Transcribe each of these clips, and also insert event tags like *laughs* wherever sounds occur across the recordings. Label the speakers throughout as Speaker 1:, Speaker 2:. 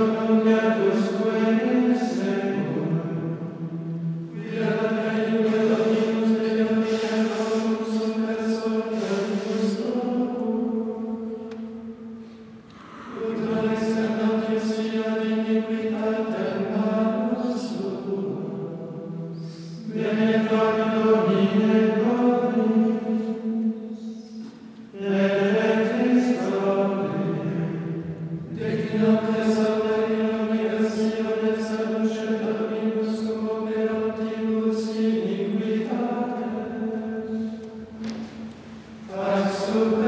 Speaker 1: Christus quae understood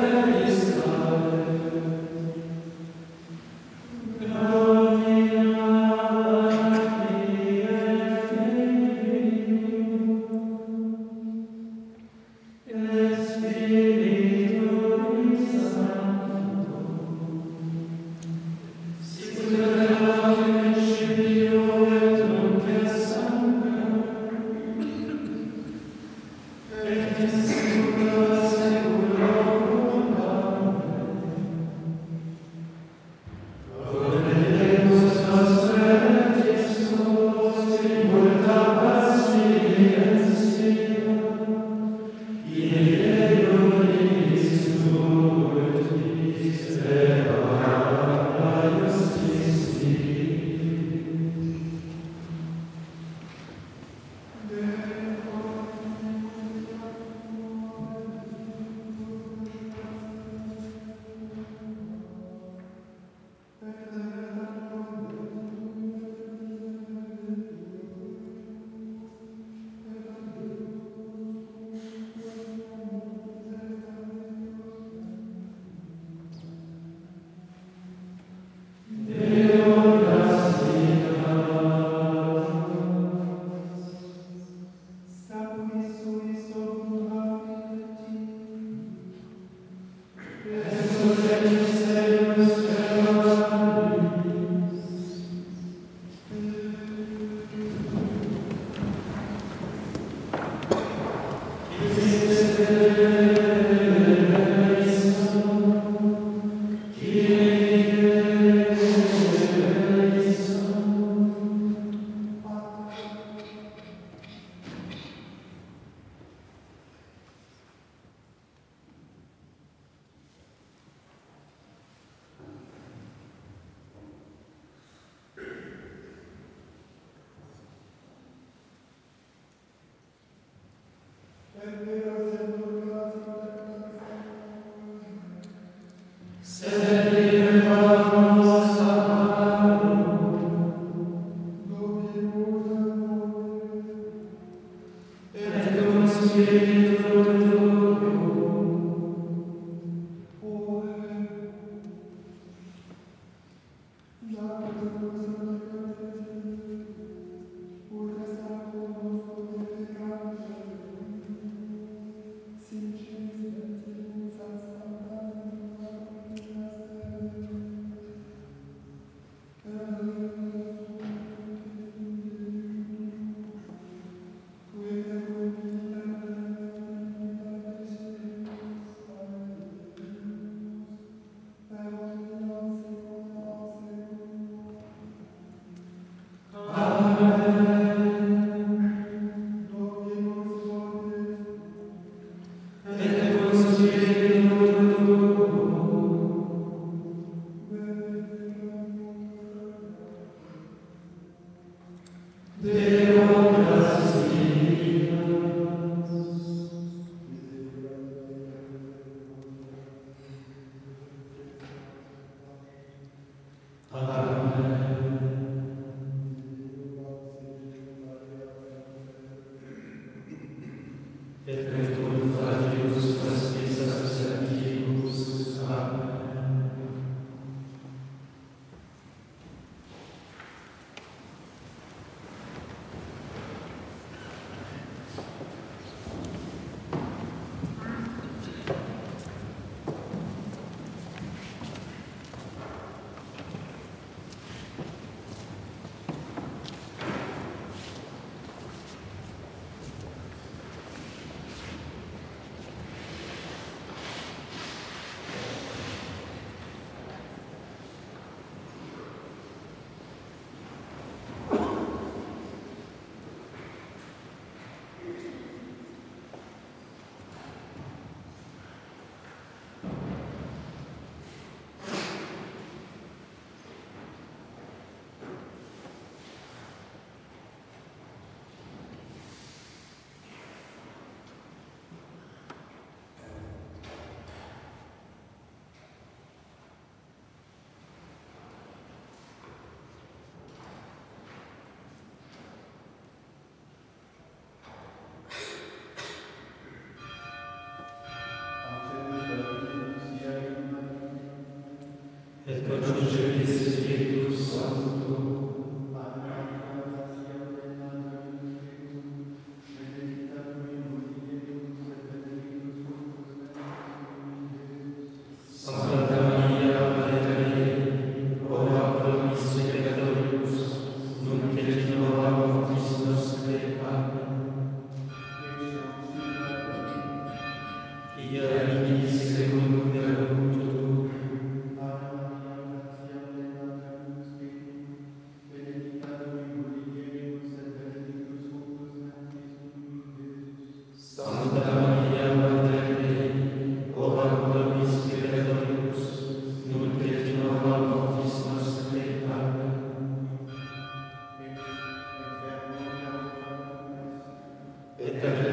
Speaker 1: and made us Et *laughs*